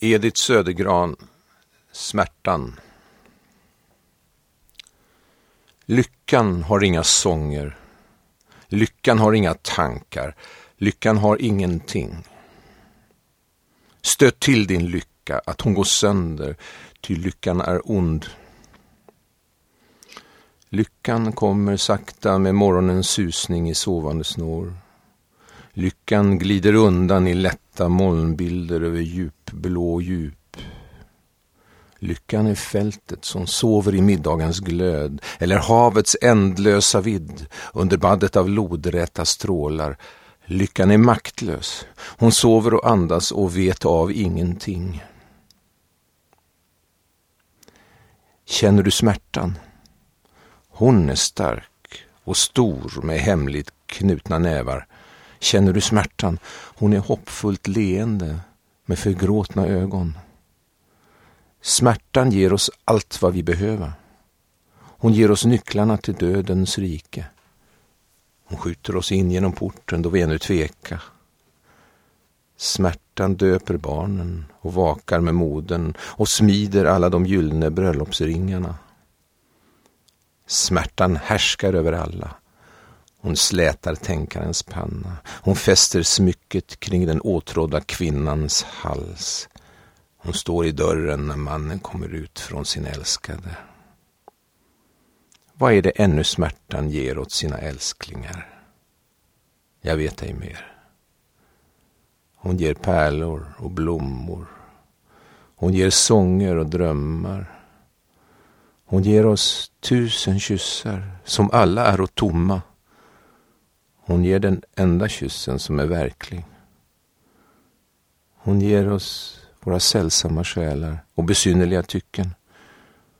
Edith Södergran, Smärtan. Lyckan har inga sånger. Lyckan har inga tankar. Lyckan har ingenting. Stöt till din lycka, att hon går sönder, ty lyckan är ond. Lyckan kommer sakta med morgonens susning i sovande snår. Lyckan glider undan i Vita molnbilder över djupblå djup. Lyckan är fältet som sover i middagens glöd eller havets ändlösa vidd under baddet av lodräta strålar. Lyckan är maktlös. Hon sover och andas och vet av ingenting. Känner du smärtan? Hon är stark och stor med hemligt knutna nävar. Känner du smärtan? Hon är hoppfullt leende med förgråtna ögon. Smärtan ger oss allt vad vi behöver. Hon ger oss nycklarna till dödens rike. Hon skjuter oss in genom porten då vi ännu tveka. Smärtan döper barnen och vakar med moden och smider alla de gyllene bröllopsringarna. Smärtan härskar över alla hon slätar tänkarens panna. Hon fäster smycket kring den åtrådda kvinnans hals. Hon står i dörren när mannen kommer ut från sin älskade. Vad är det ännu smärtan ger åt sina älsklingar? Jag vet ej mer. Hon ger pärlor och blommor. Hon ger sånger och drömmar. Hon ger oss tusen kyssar som alla är och tomma. Hon ger den enda kyssen som är verklig. Hon ger oss våra sällsamma själar och besynnerliga tycken.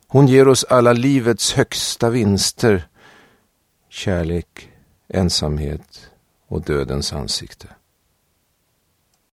Hon ger oss alla livets högsta vinster, kärlek, ensamhet och dödens ansikte.